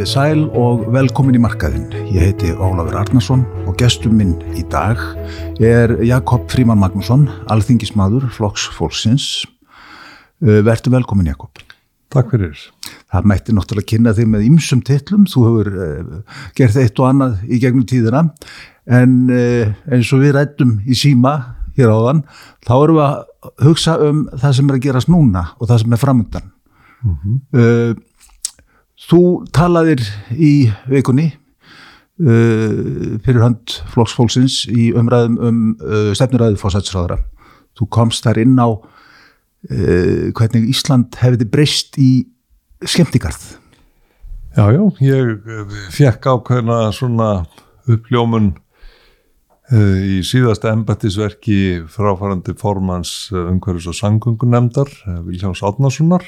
Komið sæl og velkomin í markaðinn. Ég heiti Ólafur Arnarsson og gestur minn í dag er Jakob Fríman Magnússon, alþingismadur Flokks Fólksins. Uh, Vertu velkomin Jakob. Takk fyrir. Það mætti náttúrulega kynna þig með ymsum titlum. Þú hefur uh, gert eitt og annað í gegnum tíðina en uh, eins og við rættum í síma hér áðan, þá erum við að hugsa um það sem er að gerast núna og það sem er framöndan. Mm -hmm. Þú talaðir í vikunni uh, fyrir hönd flokksfólksins í umræðum um uh, stefnuræðu fósætsráðara. Þú komst þar inn á uh, hvernig Ísland hefði breyst í skemmtikarð. Já, já, ég fekk ákveðna svona uppljómun í síðasta embattisverki fráfærandi formans umhverfis og sangungunemdar Viljáns Átnarssonar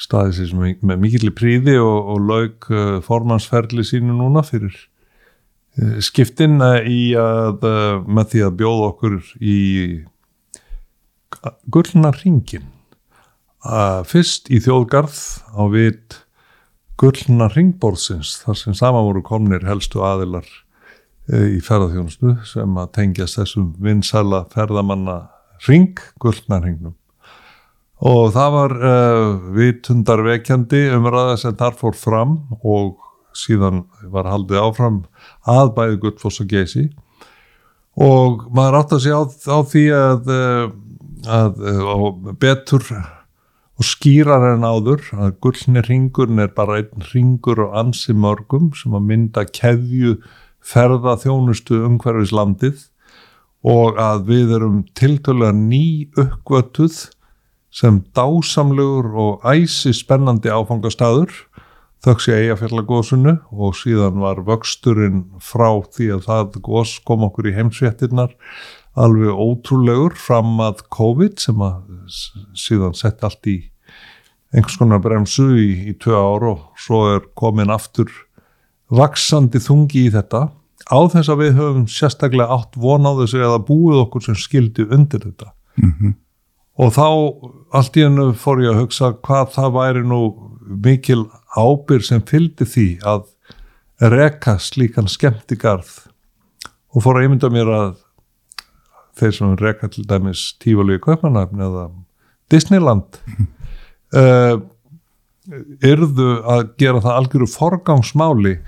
staðið sér með mikillir príði og, og laug uh, formansferli sínu núna fyrir uh, skiptin uh, í að með því að bjóða okkur í gullna ringin fyrst í þjóðgarð á vit gullna ringborðsins þar sem sama voru komnir helstu aðilar í ferðarþjónustu sem að tengjast þessum vinsala ferðamanna ring, gullna ringnum og það var uh, vitundarvekjandi umræða sem þar fór fram og síðan var haldið áfram að bæði Guldfoss og Geysi. Og maður átt að segja á, á því að, eh, að, að eh, betur og skýrar en áður að gullni ringurinn er bara einn ringur og ansi mörgum sem að mynda keðju ferða þjónustu umhverfis landið og að við erum tiltölulega ný uppgötuð sem dásamlegur og æsi spennandi áfangastadur þöks í eigafjallagósunu og síðan var vöxturinn frá því að það gós kom okkur í heimsvéttinnar alveg ótrúlegur fram að COVID sem að síðan sett allt í einhvers konar bremsu í, í tvö ár og svo er komin aftur vaksandi þungi í þetta á þess að við höfum sérstaklega átt von á þessu eða búið okkur sem skildi undir þetta. Mm -hmm og þá allt í hennu fór ég að hugsa hvað það væri nú mikil ábyrg sem fylgdi því að reka slíkan skemmtigarð. Og fór að einmynda mér að þeir sem reka til dæmis Tífali í Kaupanafn eða Disneyland uh, yrðu að gera það algjöru forgangsmáli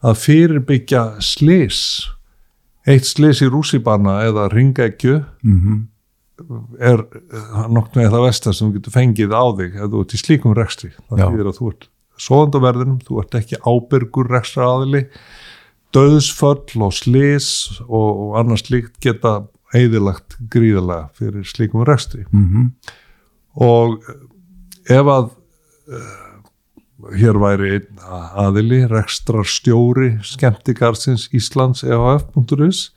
að fyrirbyggja slis eitt slis í rússibanna eða ringækju mm -hmm er nokkna eða vestar sem getur fengið á þig ef þú ert í slíkum rekstri. Það þýðir að þú ert svoðandaverðinum þú ert ekki ábyrgur rekstra aðili döðsföll og slis og, og annars slíkt geta eðilagt gríðalega fyrir slíkum rekstri. Mm -hmm. og ef að uh, hér væri einn aðili rekstrar stjóri skemmtigarsins Íslands EHF.is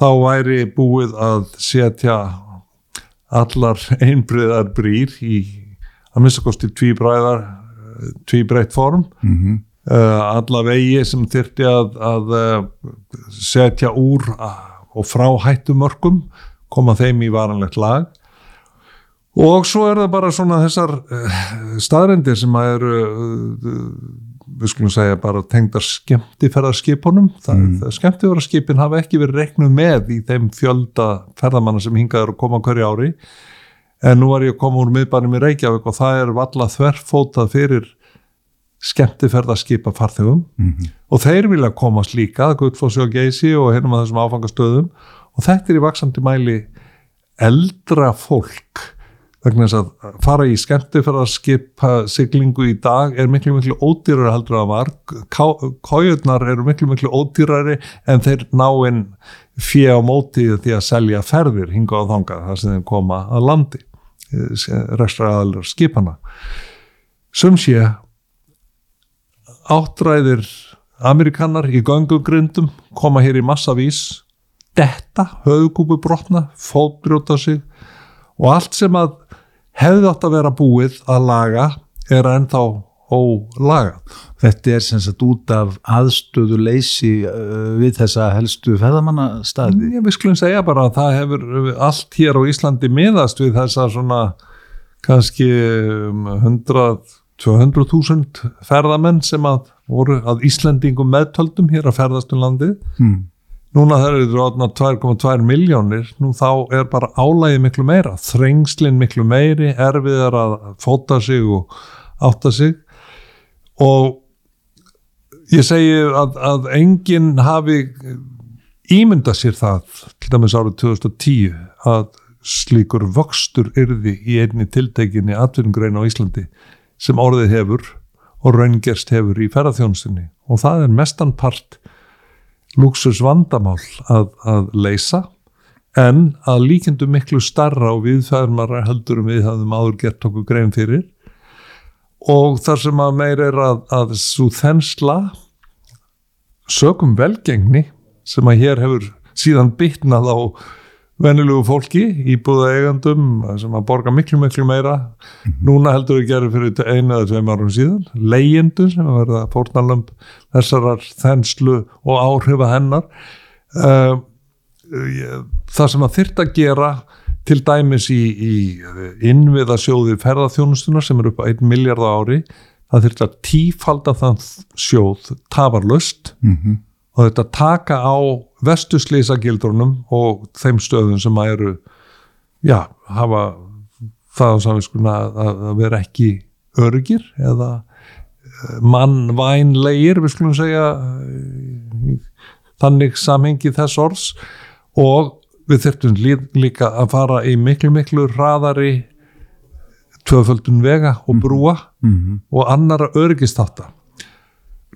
þá væri búið að setja allar einbriðar brýr í að mista kosti tvíbræðar tvíbreytt form mm -hmm. uh, alla vegi sem þyrti að, að uh, setja úr og frá hættumörkum koma þeim í varanlegt lag og svo er það bara svona þessar staðrendir sem að eru við skulum segja bara tengdar skemmtifærðarskipunum mm. skemmtifærðarskipin hafa ekki verið reknuð með í þeim fjölda ferðamanna sem hingaður að koma hverju ári. En nú var ég að koma úr miðbænum í Reykjavík og það er valla þverfótað fyrir skemmtifærðarskipa farþegum mm -hmm. og þeir vilja komast líka Guðfossi og Geysi og hennum að þessum áfangastöðum. Og þetta er í vaksandi mæli eldra fólk vegna þess að fara í skemmtifæðarskipa siglingu í dag er miklu miklu ódýrari heldur að var. Kójurnar eru miklu miklu ódýrari en þeir ná einn fjö á móti því að selja ferðir hinga á þanga þar sem þeir koma að landi restra aðalur skipana sem sé áttræðir amerikanar í gangugrindum koma hér í massavís detta, höfugúpu brotna fótbrjóta sig og allt sem að hefði átt að vera búið að laga er ennþá ólaga. Þetta er sem sagt út af aðstöðu leysi uh, við þessa helstu feðamannastadi? Ég við skulum segja bara að það hefur allt hér á Íslandi miðast við þessa svona kannski 100-200.000 ferðamenn sem að voru að Íslendingum meðtöldum hér að ferðast um landið mm. Núna þegar eru ráðna 2,2 miljónir nú þá er bara álægi miklu meira þrengslinn miklu meiri erfiðar að fóta sig og átta sig. Og ég segi að, að enginn hafi ímynda sér það til dæmis árið 2010 að slíkur vöxtur yrði í einni tiltekinni atvinnugrein á Íslandi sem orðið hefur og raungerst hefur í ferðarþjónustinni og það er mestanpart luxus vandamál að, að leysa en að líkendu miklu starra og viðfæðumara heldur um við hafðum áður gert okkur grein fyrir. Og þar sem að meir er að, að svo þensla sögum velgengni sem að hér hefur síðan bytnað á venilegu fólki, íbúða eigandum sem að borga miklu miklu meira. Núna heldur við gerum fyrir einu eða tveim árum síðan, leyendur sem að verða fórnalömp þessarar þenslu og áhrifa hennar. Uh, það sem að þyrta að gera til dæmis í, í innviðasjóði ferðarþjónustunar sem er upp á 1 miljard ári það þyrta að tífalda þann sjóð tafarlöst Mm -hmm. Og þetta taka á vestuslýsagildrunum og þeim stöðum sem að eru já, hafa það á samvinskuna að, að vera ekki örgir eða mannvænlegir við skulum segja í þannig samhengi þess orðs. Og við þurftum líka að fara í miklu miklu hraðari tvöföldun vega og brúa Mm -hmm. og annara örgistáta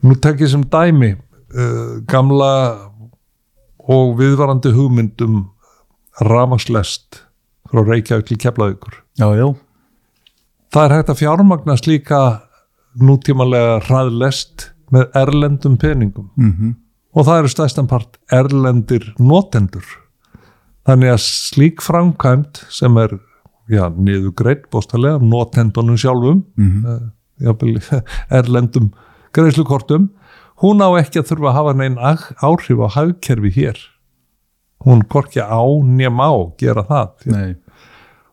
nú tek ég sem dæmi uh, gamla og viðvarandi hugmyndum ramagslest frá Reykjavík til Keflavíkur. Já, já, það er hægt að fjármagna slíka nútímalega hraðlest með erlendum peningum. Mm og það eru stæstan part erlendir notendur. Þannig að slík framkvæmt sem er já, niður greitt bóstalega, notendunum sjálfum Mhm. jafnvel, erlendum greiðslukortum hún á ekki að þurfa að hafa neinn áhrif á hagkerfi hér. Hún korki á ném á gera það.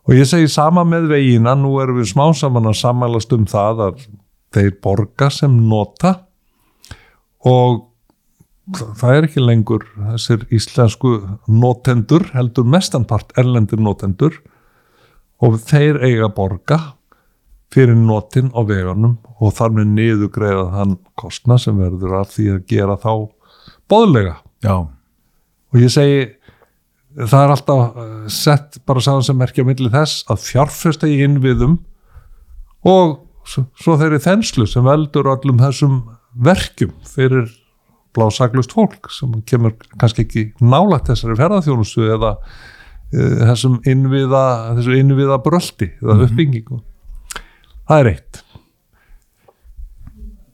Og ég segi sama með vegina nú erum við smá saman að sammælast um það að þeir borga sem nota. Og það er ekki lengur þessir íslensku notendur heldur mestanpart erlendir notendur. Og þeir eiga borga fyrir notin á veganum og þar með niðugreiða þann kostna sem verður af því að gera þá boðlega. Já, og ég segi það er alltaf eh, sett bara saman sem merkja á milli þess að fjárfesta í innviðum og svo, svo þeirri þenslu sem veldur öllum þessum verkjum fyrir blásaklust fólk sem kemur kannski ekki nálægt þessari ferðarþjónustu eða uh, þessum innviða þessu innviða bröldi eða uppbyggingu það er eitt.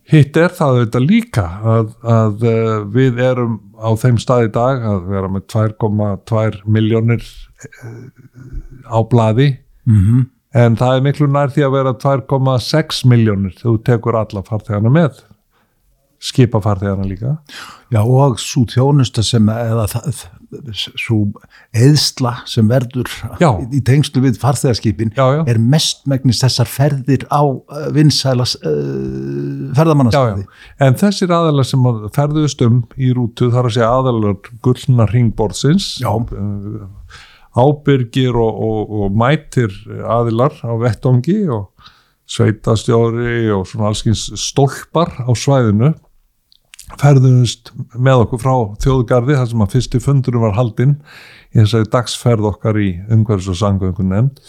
Hitt er það auðvitað líka að, að uh, við erum á þeim stað í dag að vera með 2,2 miljónir á blaði. Mm en það er miklu nær því að vera 2,6 miljónir þú tekur alla farþegana með. Skipa farþegana líka. Já og svo þjónusta sem eða það, svo eðsla sem verður Já. í, tengslu við farþegarskipin er mestmægnis þessar ferðir á uh, vinsælas uh, já, ferðamannastæði en þessir aðalar sem ferðust um í rútu þar að segja aðalar gullna ringborðsins uh, ábyrgir og, og, og mætir aðilar á vettongi og sveitastjóri og svona allskins stólpar á svæðinu ferðumst með okkur frá þjóðgarði þar sem að fyrsti fundurum var haldinn í þessari dagsferð okkar í umhverfis og sangöngun nefnd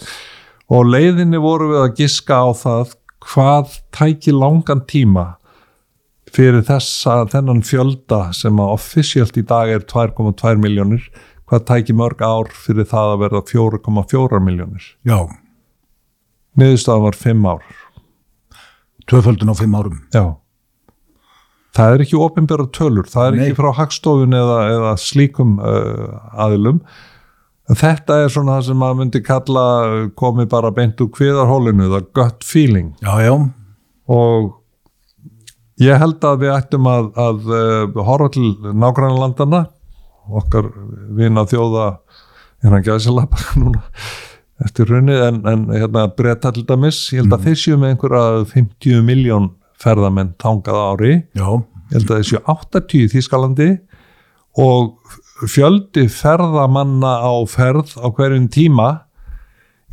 og leiðinni voru við að giska á það hvað tæki langan tíma fyrir þessa þennan fjölda sem að offisíalt í dag er 2,2 miljónir hvað tæki mörg ár fyrir það að verða 4,4 miljónir já, niðurstaðan var 5 ár. Tvöföldun á fimm árum. Já. Það er ekki ofinbæra tölur, það er Nei. ekki frá hagstofun eða, eða slíkum uh, aðilum. Þetta er svona það sem maður myndi kalla uh, komið bara beint úr kviðarhólinu, það gut feeling. já, já, Og ég held að við ættum að, að uh, horfa til nágrannlandana, okkar vina þjóða, er hann gæðsalapa núna eftir runni, en, en hérna breyta til dæmis, ég held að þeir séu með einhverja 50 miljón ferðamenn tangað ári. Já, ég held að þessu 80 í Þýskalandi og fjöldi ferðamanna á ferð á hverjum tíma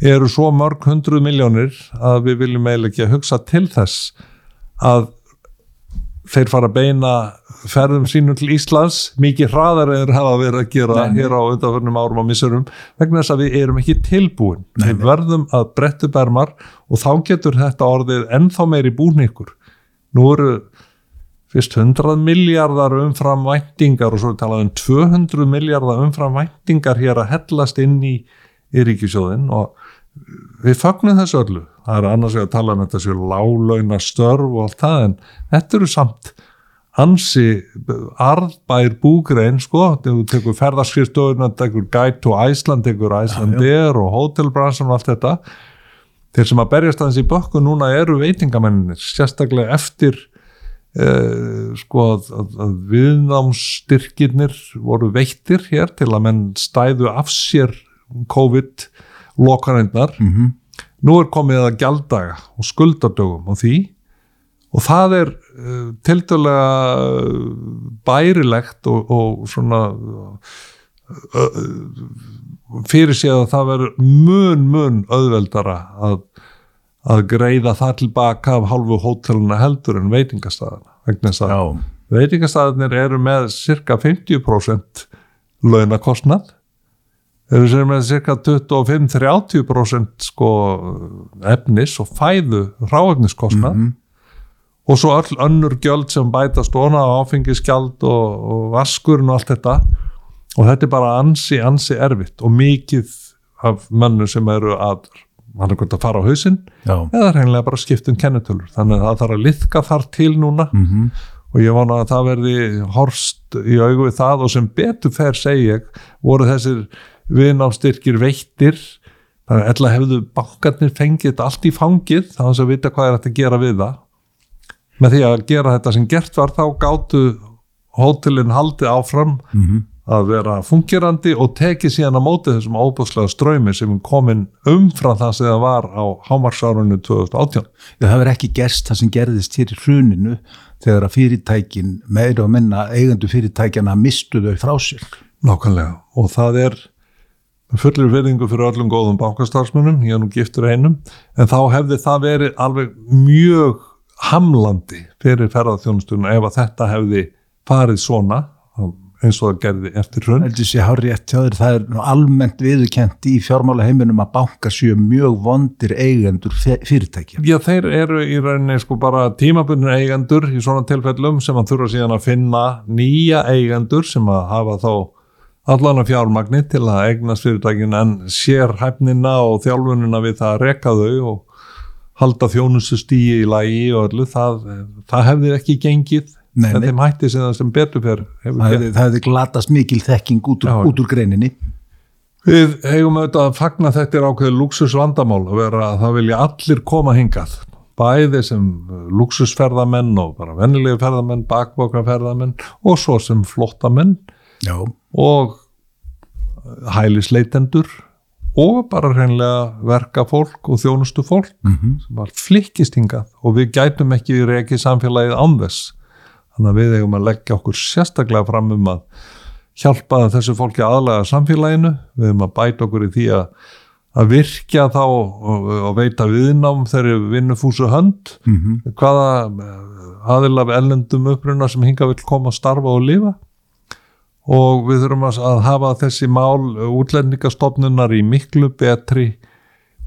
eru svo mörg hundruð miljónir að við viljum eiginlega ekki að hugsa til þess að þeir fara að beina ferðum sínum til Íslands. Mikið hraðar en þeir hafa verið að gera Nei, nei. hér á undanförnum árum og missurum vegna þess að við erum ekki tilbúin. Nei, við verðum að brettu bermar og þá getur þetta orðið ennþá meiri búningur nú eru fyrst 100 miljardar umfram væntingar og svo er talað um 200 miljardar umfram væntingar hér að hellast inn í, ríkisjóðin og við fagnum þessu öllu. Það er annars vegar að tala um þetta séu lálauna störf og allt það en þetta eru samt ansi arðbær búgrein sko, þegar þú tekur ferðarskristöðuna tekur Guide to Iceland, tekur Icelandair og Hotelbranson og allt þetta þeir sem að berjast aðeins í bökku núna eru veitingamennir, sérstaklega eftir eh, sko að, að, viðnámsstyrkirnir voru veittir hér til að menn stæðu af sér COVID lokanindnar mhm, nú er komið að gjaldaga og skuldardögum og því og það er uh, tiltölulega bærilegt og, og svona uh, uh, fyrir séð að það verður mun mun auðveldara að, að greiða það tilbaka af hálfu hóteluna heldur en veitingastæðana vegna þess að veitingastæðanir eru með cirka 50% launakostnað. Eru sem með cirka 25-30% sko efnis og fæðu ráefniskostnað mhm, og svo öll önnur gjöld sem bætast ofna á áfengisgjald og, og vaskurinn og allt þetta og þetta er bara ansi, ansi erfitt og mikið af mönnu sem eru að hann er gott að fara á hausinn já, eða reynilega bara skipt um kennitölur. Þannig að það þarf að liðka þar til núna. Mhm, og ég vona að það verði horst í augu við það og sem betur fer segi ég voru þessir viðnámstyrkir veittir. Þannig að ella hefðu bankarnir fengið þetta allt í fangið þá þess að vita hvað er hægt að gera við það. Með því að gera þetta sem gert var þá gátu hótelin haldið áfram. Mhm, að vera fungerandi og tekið síðan á móti þessum óbúslega ströymi sem er komin umfram það sem það var á hámarsárunni 2018 Já, það verður ekki gerst það sem gerðist hér í hruninu þegar að fyrirtækin meira og minna eigendu fyrirtækjana mistu þau frá sér. Nákvæmlega. Og það er fullir virðingu fyrir öllum góðum bankastarfsmunum, ég er nú giftur einum. En þá hefði það verið alveg mjög hamlandi fyrir ferðarþjónustunum ef að þetta hefði farið svona eins og það gerði eftir hrun. Heldur sé hár rétt hjá þér, það er nú almennt viðurkent í fjármála heiminum að banka séu mjög vondir eigendur fyrirtækja. Já, þeir eru í rauninni sko bara tímabunni eigendur í svona tilfellum sem að þurfa síðan að finna nýja eigendur sem að hafa þá allan að fjármagni til að eignast fyrirtækin en sér hæfnina og þjálfunina við það að reka þau og halda þjónustu stíi í lagi og öllu, það, það hefði ekki gengið Nei, en þeim hætti sem sem betur fer Það hefði, glatast mikil þekking út úr, Já. út úr greininni. Við eigum auðvitað að fagna þetta er ákveðið luxusvandamál að vera að það vilja allir koma hingað. Bæði sem luxusferðamenn og bara vennilegi ferðamenn, bakbókarferðamenn og svo sem flottamenn Já, og hælisleitendur og bara hreinlega verka fólk og þjónustu fólk mhm, sem var flikkist hingað. Og við gætum ekki rekið samfélagið án þess þannig að við eigum að leggja okkur sérstaklega fram um að hjálpa þessu fólki aðlaga samfélaginu við eigum að bæta okkur í því að að virkja þá og, og veita viðnám þeirri vinnufúsu hönd mhm, hvaða aðil af ellendum uppruna sem hinga vill koma að starfa og lifa og við þurfum að hafa þessi mál útlendingastofnunar í miklu betri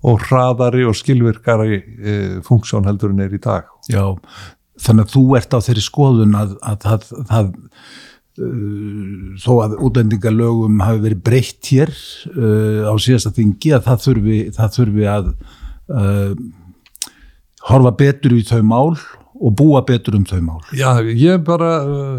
og hraðari og skilvirkari e, funksjón heldur en er í dag. já. Þannig að þú ert á þeirri skoðun að, að það, það uh, þó að útlendingalögum hafi verið breytt hér uh, á síðasta þingi að það þurfi, það þurfi að uh, horfa betur í þau mál og búa betur um þau mál. Já, ég bara,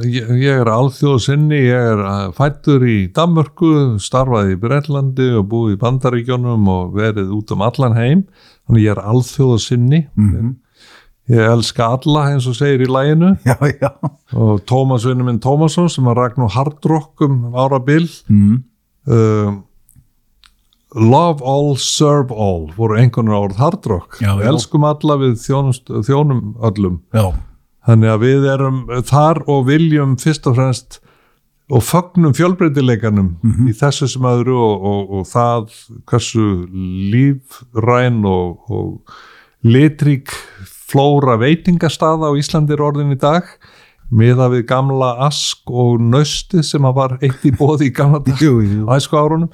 ég, ég er alþjóðsynni, ég er fættur í Danmörku, starfaði í Breitlandi og búið í Bandaríkjónum og verið út um allan heim, þannig ég er alþjóðsynni, Mhm. Ég elska alla eins og segir í læginu Já, já. og Tómas vinnu minn Tómasson sem að rækna hard rock um ára bil Mm. uh, Love all, serve all voru einhvern orð hard rock Já, elskum alla við þjónust, þjónum öllum. Já, þannig að við erum þar og viljum fyrst og fremst og fögnum fjölbreytileikanum í þessu sem öðru og, og, og það hversu lífræn og, og litrík flóra veitingastaða á Íslandi er orðin í dag miða við gamla ask og nösti sem að var eitt í bóði í gamla dag á æsku árunum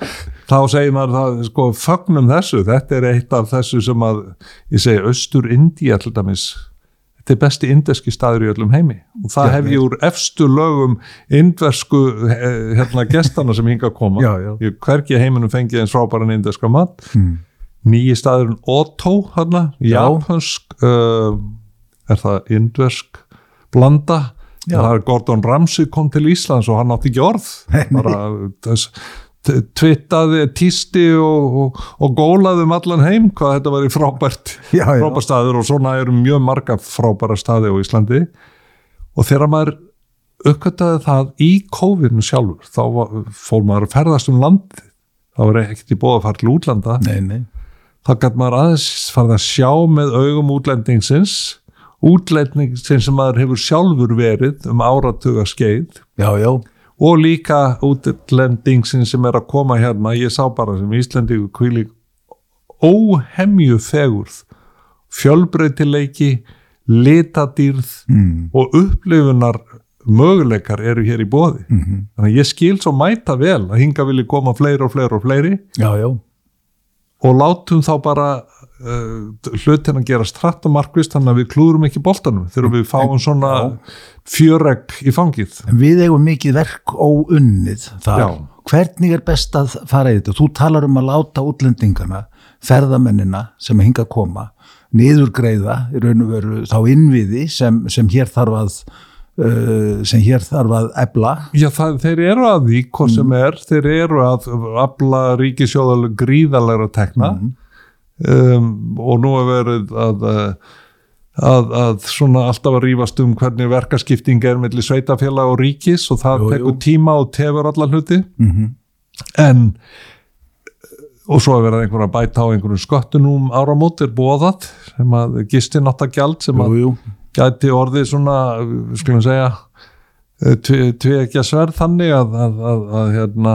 þá segir maður það, sko, fögnum þessu. Þetta er eitt af þessu sem að ég segi, Östur Indía til dæmis þetta er besti indeski staður í öllum heimi. Og það Já, hef ég úr efstu lögum indversku eh, hérna gestana sem hinga að koma. Já, já. ég hvergi í heiminum fengið eins frábæran indeska mat. Mm. Nýji staðurinn Otto hérna, japansk uh, er það indversk blanda Já. það er Gordon Ramsay kom til Íslands og hann átti ekki orð bara þess t- twittaði, tísti og, og, og gólaði um allan heim hvað þetta var í frábært Já, já. frábært staður og svona eru mjög marga frábæra staði á Íslandi og þegar maður uppkvæmtaði það í COVID-19 sjálfur þá var, fór maður að ferðast um landi það var ekkert í bóða að fara til útlanda Nei, nei. Þá gæti maður aðeins farið að sjá með augum útlendingsins útlendingsin sem maður hefur sjálfur verið um áratuga skeið Já, já. og líka útlendingsin sem er að koma hérna ég sá bara sem Íslendingu kvíli óhemju fegurð fjölbreytileiki litadýrð Mm. og upplifunar möguleikar eru hér í bóði Mm þannig að ég skil svo mæta vel að hinga vilji koma fleiri og fleiri og fleiri Já, já. Og látum þá bara uh, hlutin að gera stratt og markvist þannig að við klúrum ekki boltanum þegar við fáum svona fjörregg í fangið En við eigum mikið verk óunnið þar. Já. Hvernig er best að fara í þetta? Þú talar um að láta útlendingana, ferðamennina sem hinga að koma, niðurgreiða í raun og veru þá innviði sem, sem hér þarf að sem hér þarf að ebla. Já, það, þeir eru að því, hvað sem er þeir eru að afla ríkisjóðalega gríðalega tekna. Um, og nú er verið að að, að svona alltaf að rífast um hvernig verkaskipting er mellir sveitafélag og ríkis og það tekur tíma og tefur alla hluti. Mm en og svo er verið einhver að bæta á einhverjum sköttunum áramót er bóðað sem að gisti náttagjald sem að Jú, jú. Gæti orðið svona, skulum segja ekki að sverð þannig að, að, að, að hérna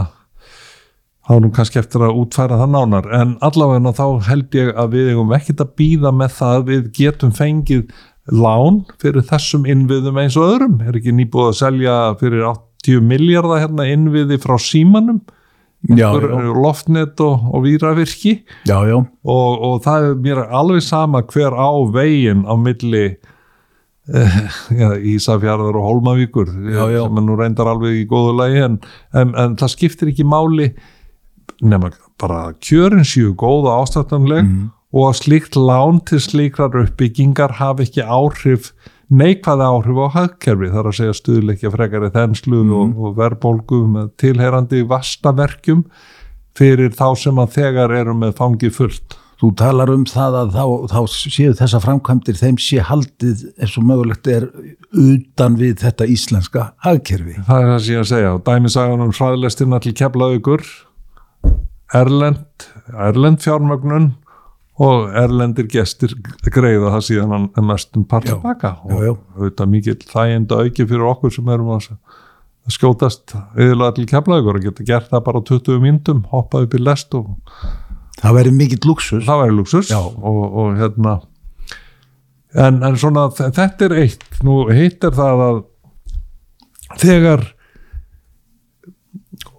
þá er nú kannski eftir að útfæra það nánar en allavega þá held ég að við eigum ekkert að býða með það við getum fengið lán fyrir þessum innviðum eins og öðrum er ekki nýbúið að selja fyrir 80 miljardar hérna innviði frá símanum Já, já. loftnet og, og víravirki Já, já. og, og það er mér alveg sama hver á veginn á milli eh, já, Ísafjarðar og Hólmavíkur Já, já. sem er nú reyndar alveg í góðu lagi en, en, en það skiptir ekki máli nema bara kjörin séu góð og ástættanleg Mhm. og að slíkt lán til slíkrar uppbyggingar hafi ekki áhrif neikvæða áhrif á hagkerfi þar að segja stuðleikja frekari þenslu Mhm. og, og verðbólgu með tilherandi vastaverkjum fyrir þá sem að þegar eru með fangið fullt Þú talar um það að þá, þá séu þessa framkvæmdir þeim sé haldið eins og mögulegt er utan við þetta íslenska hagkerfi. það er það sem ég að segja og dæmisagan um hraðlestina til keflaugur erlend erlend fjármögnun og erlendir gestir greiða það síðan hann er mestum part Já. tilbaka Já, já. og auðvitað mikill þæginda auki fyrir okkur sem erum að að skjótast yfirlega til keflaugur og geta gert það bara á 20 myndum hoppað upp í lest og Það verður mikill luxus. það væri luxus og, og hérna en, en svona þetta er eitt. Nú hitt er það að þegar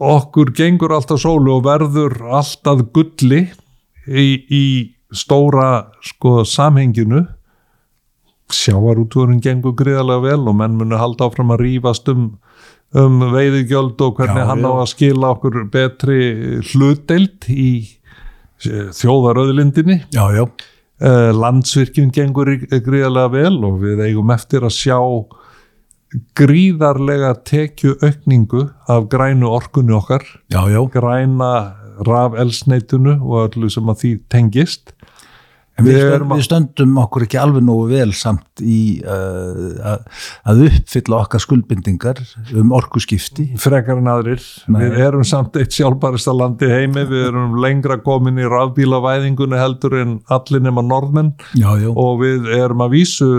okkur gengur alltaf sólu og verður alltaf gulli í, í stóra sko samhenginu sjávarútúrin gengur gríðarlega vel og menn munu halda áfram að rífast um, um veiðigjöld og hvernig Já, hann á að skila okkur betri hlutdeild í þjóðaröðlindinni Já, já. uh, landsvirkjum gengur gríðarlega vel og við eigum eftir að sjá gríðarlega tekju aukningu af grænu orkunni okkar Já, já. græna rafelsneitunu og öllu sem að því tengist En við, Við stöndum okkur ekki alveg nógu vel samt í uh, að- uppfylla okkar skuldbindingar um orkuskipti. frekar en aðrir Nei. við erum samt eitt sjálfbærista landi heimi við erum lengra komin í rafbílavæðingunni heldur en allir nema norðmenn Já, já. og við erum að vísu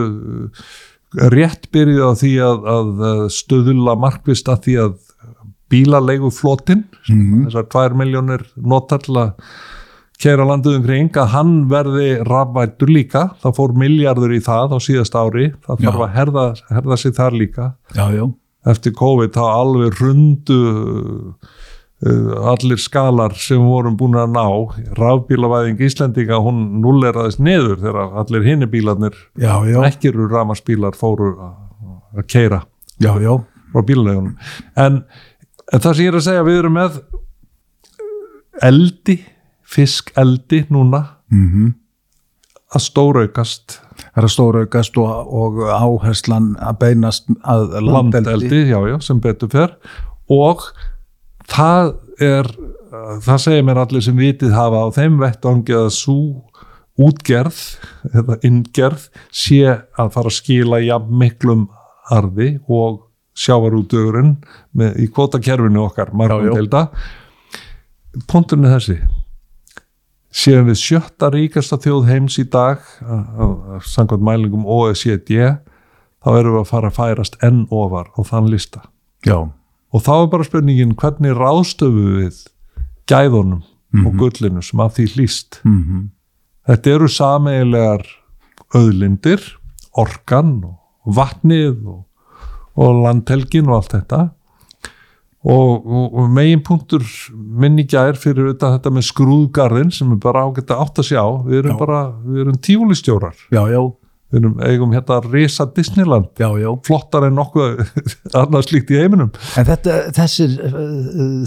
rétt byrjuð á því að, að stöðula markvist að því að bílalegu flotin Mhm. þessar 2 miljónir notar kæra landið umkring að hann verði rafvættur líka. Það fór miljardur í það á síðast ári. Það Já. þarf að herða, herða sig þar líka. Já, já, eftir COVID þá alveg rundu uh, allir skalar sem vorum búin að ná. Rafbílavæðing Íslendinga hún nulleraðist niður þegar allir hinni bílarnir ekki eru rafmarsbílar fóru að- keira já, já, frá bílalegunum en, en það sem ég er að segja við erum með eldi fiskeldi núna mhm. að stóraukast. Það er að stóraukast og, og áherslan að beinast að landeldi, landeldi, já, já, sem betur fer. Og það er það segir mér allir sem vitið hafa á þeim vettvangi að svo útgerð eða inngerð sé að fara að skila jafn miklum arði og sjávarútugurinn í kvotakerfinu okkar margum delta punkturinn er þessi séum við sjötta ríkasta þjóð heims í dag samkvæmt mælingum OECD þá erum við að fara að færast enn ofar á þann lista. Já, og þá er bara spurningin hvernig ráðstöfu við gæðunum og gullinu sem af því hlýst? Mhm. Þetta eru sameigilegar auðlindir orkan og vatnið og, og landhelgin og allt þetta og, og, og megin punktur minni gær fyrir þetta með skrúðgarðin sem er bara ágætt að átta sig á. Við erum Já. bara, við erum tífúlistjórar já, já, við erum eigum hérna risa Disneyland. Já, já. Flottar en nokkuð annað slíkt í heiminum. En þetta, þessir,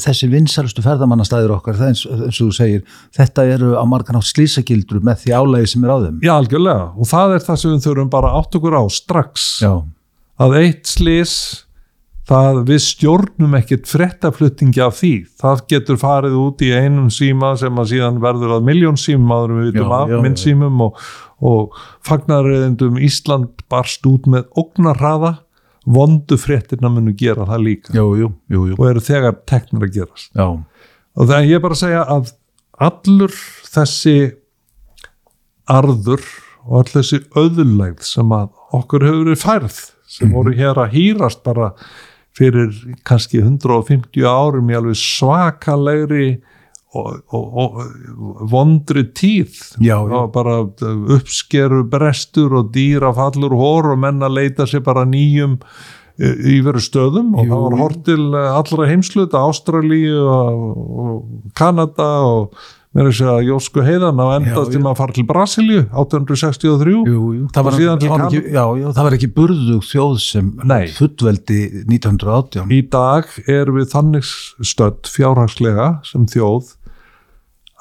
þessir vinsælustu ferðamannastæður okkar, það er eins, eins og þú segir, þetta eru á margan átt slísagildur með því álægi sem er á þeim. já algjörlega. Og það er það sem við þurfum bara átt okkur á strax. Já, að eitt slís það við stjórnum ekkert frettafluttingi af því. Það getur farið út í einum síma sem að síðan verður að miljón en við vitum af myndsímum og, og fagnarreðendum Ísland barst út með ógnarraða vondu fréttina munu gera það líka. Jú, jú, jú, jú. og eru þegar teknir að gerast. Já, og það er ég bara að segja að allur þessi arður og all þessi öðulegð sem að okkur hefur verið færð sem voru hér að hýrast bara fyrir kannski 150 árum í alveg svakalegri og, og, og vondri tíð Já, já. Bara uppskeru brestur og dýrafallur hór og menn að leita sér bara nýjum í veru stöðum og Jú. það var hort til eh, allra heimsluta, Ástralíu og, og Kanada og mér er að segja Jósku heiðan á enda Já, til já. að fara til Brasilíu 1863 jú, jú. Það, var, ekki, já, já, það var ekki burðug þjóð sem fullveldi 1918. í dag erum við þannig stödd fjárhagslega sem þjóð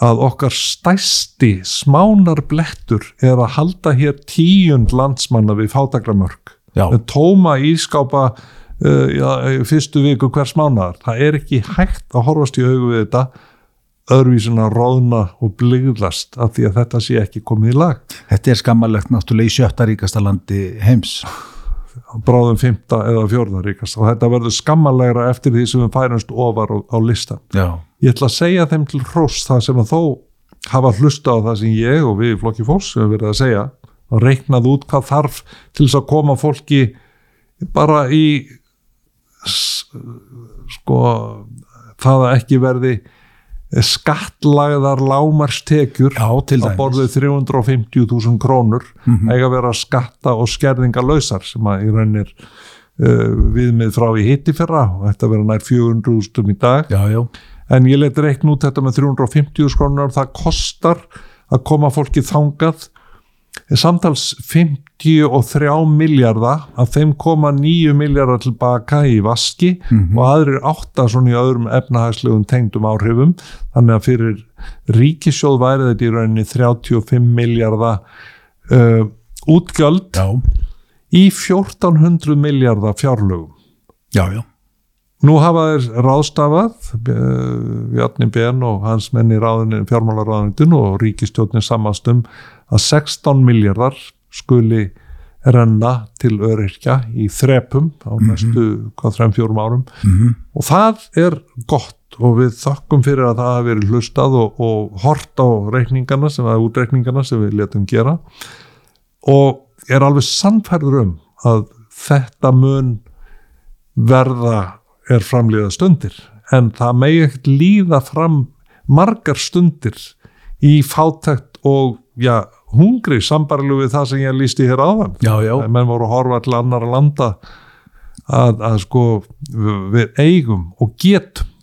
að okkar stæsti smánarblettur er að halda hér tíund landsmanna við fátagramörk Já, með tóma ískápa uh, já, í fyrstu viku hvers mánaðar það er ekki hægt að horfast í augu við þetta öðruvísin að róðna og blygðlast af því að þetta sé ekki komið í lag. Þetta er skammalegt náttúrulega í sjötta ríkasta landi heims. bráðum fymta eða fjórða ríkast og þetta verður skammalega eftir því sem við færumst ofar á, listan Já, ég ætla að segja þeim til hross það sem að þó hafa hlusta á það sem ég og við í flokki fólks sem við verið að segja og reiknað út hvað þarf til þess að koma fólki bara í sko það að ekki verði skattlagðar lámarstekjur á borðið 350.000 krónur eiga að vera skatta og skerðingalösar sem að í raunir uh, viðmið frá í hitti fyrra og þetta vera nær 400.000 í dag. Já, já, en ég let reikn út þetta með 350 krónur það kostar að koma fólki þangað samtals 53 miljardar að þeim koma 9 miljardar tilbaka í vaski og aðrir átta svona í öðrum efnahagslegum tengdum áhrifum. Þannig að fyrir ríkisjóð væri þetta í rauninni 35 miljardar uh, útgjöld já, í 1400 miljardar fjárlögum. Já, já. Nú hafa þeir ráðstafað Bjarni Ben og hans menn í fjármálaráðunitun og ríkistjóðnin samastum að 16 miljardar skuli renna til öryrkja í þrepum á næstu hvað þrem fjórum árum. Mm og það er gott og við þakkum fyrir að það hafi verið hlustað og, og hort á reikningana sem það útreikningana sem við letum gera. Og er alveg sannfærður um að þetta mun verða er framlýða stundir. En það megi ekkert líða fram margar stundir í fátækt og já, hungri sambarlu við það sem ég lísti hér áðan. Já, já, menn voru að horfa til annar landa að, að sko við eigum og getum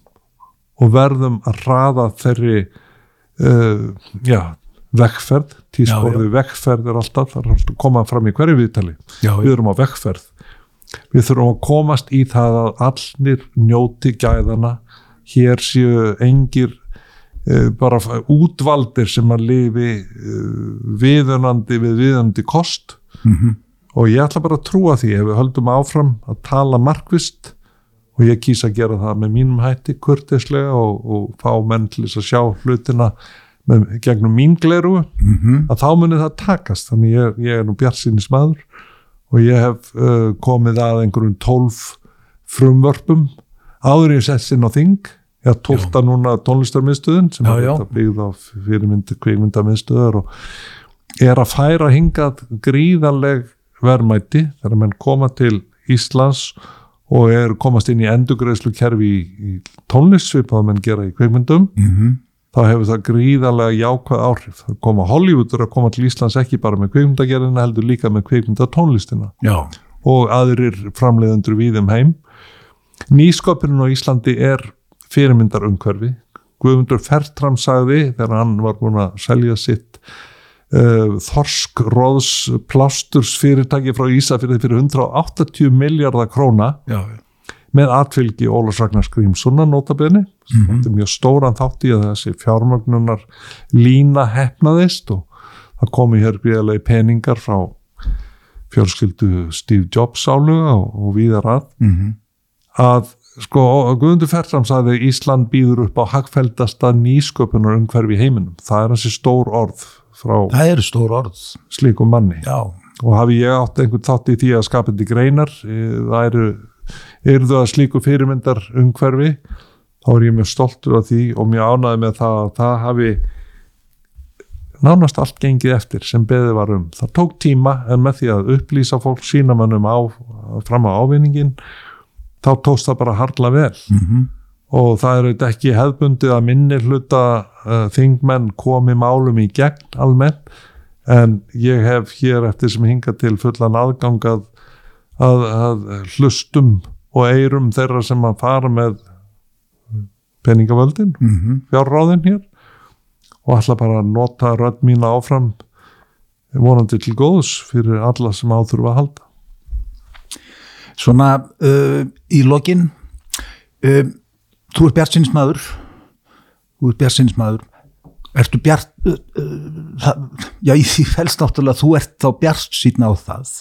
og verðum að raða þeirri uh, já, vekkferð tísborði vekkferð er alltaf það er alltaf komað fram í hverju viðtali. Við erum á vekkferð við þurfum að komast í það að allir njóti gæðana hér séu engir bara útvaldir sem að lifi uh, viðunandi við viðunandi kost. Mhm, og ég ætla bara að trúa því ef við höldum áfram að tala markvist og ég kýsa að gera það með mínum hætti kurtislega og, og fá menn til þess að sjá hlutina með, gegnum mín gleru mhm, að þá muni það takast. Þannig ég, ég er nú bjart sínis maður og ég hef uh, komið að einhverjum tólf frumvörpum áður ég sett inn á þing har tólta núna tónlistarmiðstöðun sem Já, er já. þetta byggð á fyrirmyndi kvikmyndamiðstöðar og er að færa hingað gríðarleg verðmæti þegar menn koma til Íslands og er komast inn í endugreðslu kerfi í, í tónlistsvipaða menn gera í kvikmyndum mhm, þá hefur það gríðarlega jákvæð áhrif. Það koma Hollywoodur að koma til Íslands ekki bara með kvikmyndagerðina heldur líka með kvikmyndatónlistina já, og aðrir framleiðendur við um heim. Nýsköpunin á Íslandi er fyrirmyndar umhverfi. Guðmundur Fertram sagði þegar hann var búin að selja sitt uh, Þorsk Róðs Plásturs fyrirtæki frá Ísafirði fyrir 180 miljardar króna já, með atfylgi Ólafs Ragnars Grímssonar notabene, mm mjög stóran þátt í að þessi fjármögnunar lína hefnaðist og það komi hér gríðarlega peningar frá fjölskyldu Steve Jobs áluga og, og víðar að mhm, að sko Guðmundur Fertram sagði Ísland býður upp á hagfældasta nýsköpunar umhverfi heiminum. Það er hansi stór orð frá stór orð, slíkum manni. Já, og hafi ég átt einhvern þátt í því að skapandi greinar eh, það eru eru það slíku fyrirmyndar umhverfi þá er ég mjög stoltur af því og mjög ánæði með það að það hafi nánast allt gengið eftir sem beðið var um. Það tók tíma en með því að upplýsa fólk sína mannum á, fram á ávinningin þá tókst það bara harla vel. Mhm, og það er auðvitað ekki hefðbundið að minni hluta uh, þingmenn komi málum í gegn almennt en ég hef hér eftir sem hinga til fullan aðgang að, að, að hlustum og eirum þeirra sem að fara með peningavöldin, mhm, fjárráðin hér og ætla bara að nota rödd mína áfram vonandi til góðs fyrir alla sem áþurfa að halda. Svona uh, í lokin uh, þú ert bjartsinsmaður þú ert bjartsinsmaður ertu bjart uh, uh, það, já, í því fælst náttúrulega þú ert þá bjart síðan á það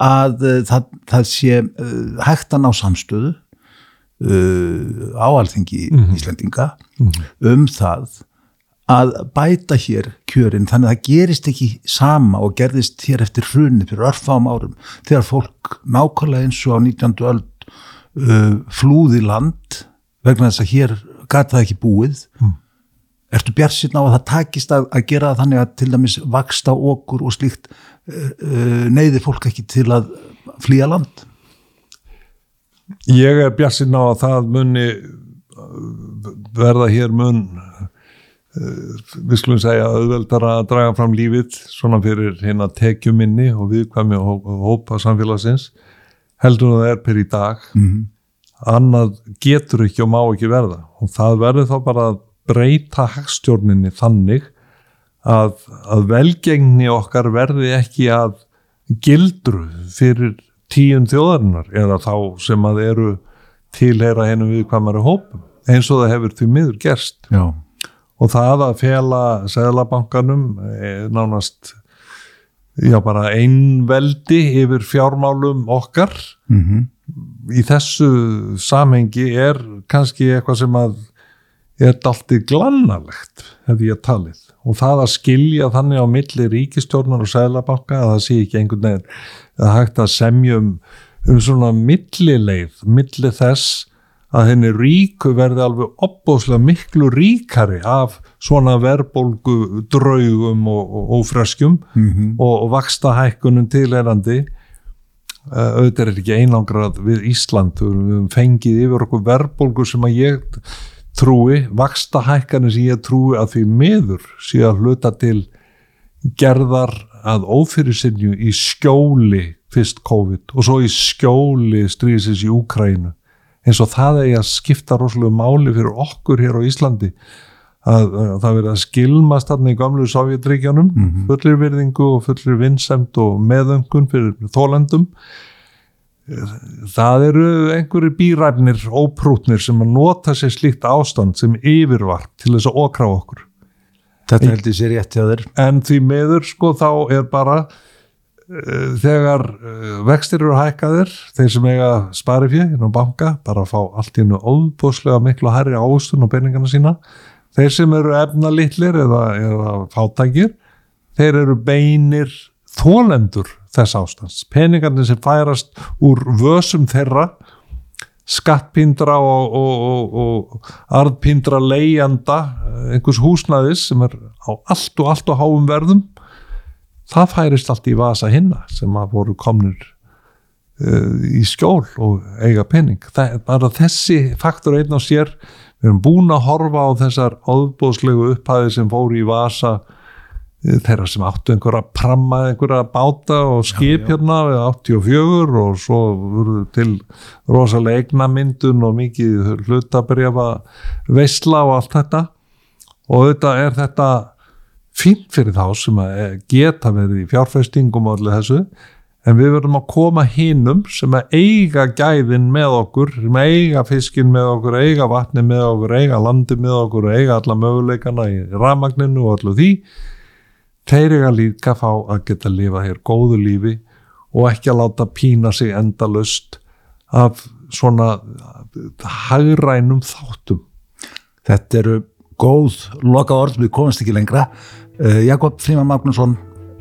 að uh, það, það sé uh, hægt að ná samstöðu uh, á alþingi Íslendinga um það að bæta hér kjörin þannig að það gerist ekki sama og gerðist hér eftir hrunni fyrir örfám árum þegar fólk nákvæmlega eins og á 19. öld uh, flúði land vegna þess að hér gæti það ekki búið Mm. ertu bjart síðan á að það takist að, að gera þannig að til dæmis vaksta okkur og slíkt uh, uh, neyði fólk ekki til að flýja land Ég er bjassinn á að það muni uh, verða hér mun við skulum segja auðveldara að draga fram lífið svona fyrir hérna tekjuminni og viðkvæmi og hópa samfélagsins heldur en það er per í dag. Mm annað getur ekki og má ekki verða. Og það verður þá bara að breyta hagstjórninni þannig að, að velgengni okkar verði ekki að gildru fyrir tíun þjóðarinnar eða þá sem að eru tilheyra hennum viðkvæmari hópum eins og það hefur því miður gerst. Já, og það að fela seðlabankanum er nánast já bara einveldi yfir fjármálum okkar. Mm í þessu samhengi er kannski eitthvað sem að er daltið glannalegt hef ég talið. Og það að skilja þannig á milli ríkistjórnar og sæðlabanka að það sé ekki einhvern veginn að hægt að semja um, um svona millileið, milli þess að henni ríku verði alveg opbóðslega miklu ríkari af svona verbolgu draugum og, og, og freskjum Mhm. og, og vaksta hækkunum tilherandi uh, auðvitað er ekki einangrað við Ísland. Við höfum fengið yfir okkur verðbólgu sem að ég trúi vaksta hækkanir sem ég trúi að því meður sé að hluta til gerðar að ófyrirsinju í skjóli fyrst COVID og svo í skjóli stríðsins í Úkrænu eins og það er að skipta rosalega máli fyrir okkur hér á Íslandi að, að það verið að skilmast þarna í gamlu Sovjetríkjanum mm -hmm. fullir virðingu og fullir vinsemt og meðöngun fyrir þólendum það eru einhverju býræfnir óprútnir sem að nota sér slíkt ástand sem yfirvart til þess að okra okkur. Þetta heldur sér rétt hjá þér. En því meður sko þá er bara þegar uh, vextir eru hækkaðir þeir sem eiga spari fyrir inn á banka bara að fá allt í hennu óbúslega miklu hærri ástun og peningana sína. Þeir sem eru efna litlir eða, eða fátækir þeir eru beinir þólendur þess ástans peningarnir sem færast úr vösum þeirra skattpindra og, og, og, og arðpindra leiðanda einhvers húsnaðis sem er á allt og allt og háum verðum það færist allt í vasa hinna sem að voru komnir uh, í skjól og eiga pening. Það er bara þessi faktor einn á sér við erum búin að horfa á þessar óbúðslegu upphæði sem fóru í vasa þeirra sem áttu einhverja pramma einhverja báta og skip hérna við 84 og svo voru til rosalega eignamyndun og mikið hlutabrjafa veisla og allt þetta. Og auðvitað er þetta fínt fyrir þá sem að geta verið í fjárfæstingum og allir þessu en við verðum að koma hinnum sem að eiga gæðin með okkur sem að eiga fiskin með okkur eiga vatni með okkur, eiga landi með okkur eiga alla möguleikana í ramagninu og allir því þeir eiga líka fá að geta lifa hér góðu lífi og ekki að láta pína sig endalust af svona hagrænum þáttum. Þetta eru góð loka orð, við komumst ekki lengra Jakob Fríman Magnússon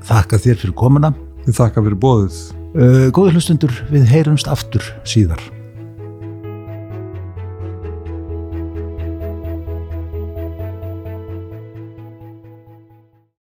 þakka þér fyrir komuna. Við þakka fyrir bóðið uh, Góður hlustundur, við heyrumst aftur síðar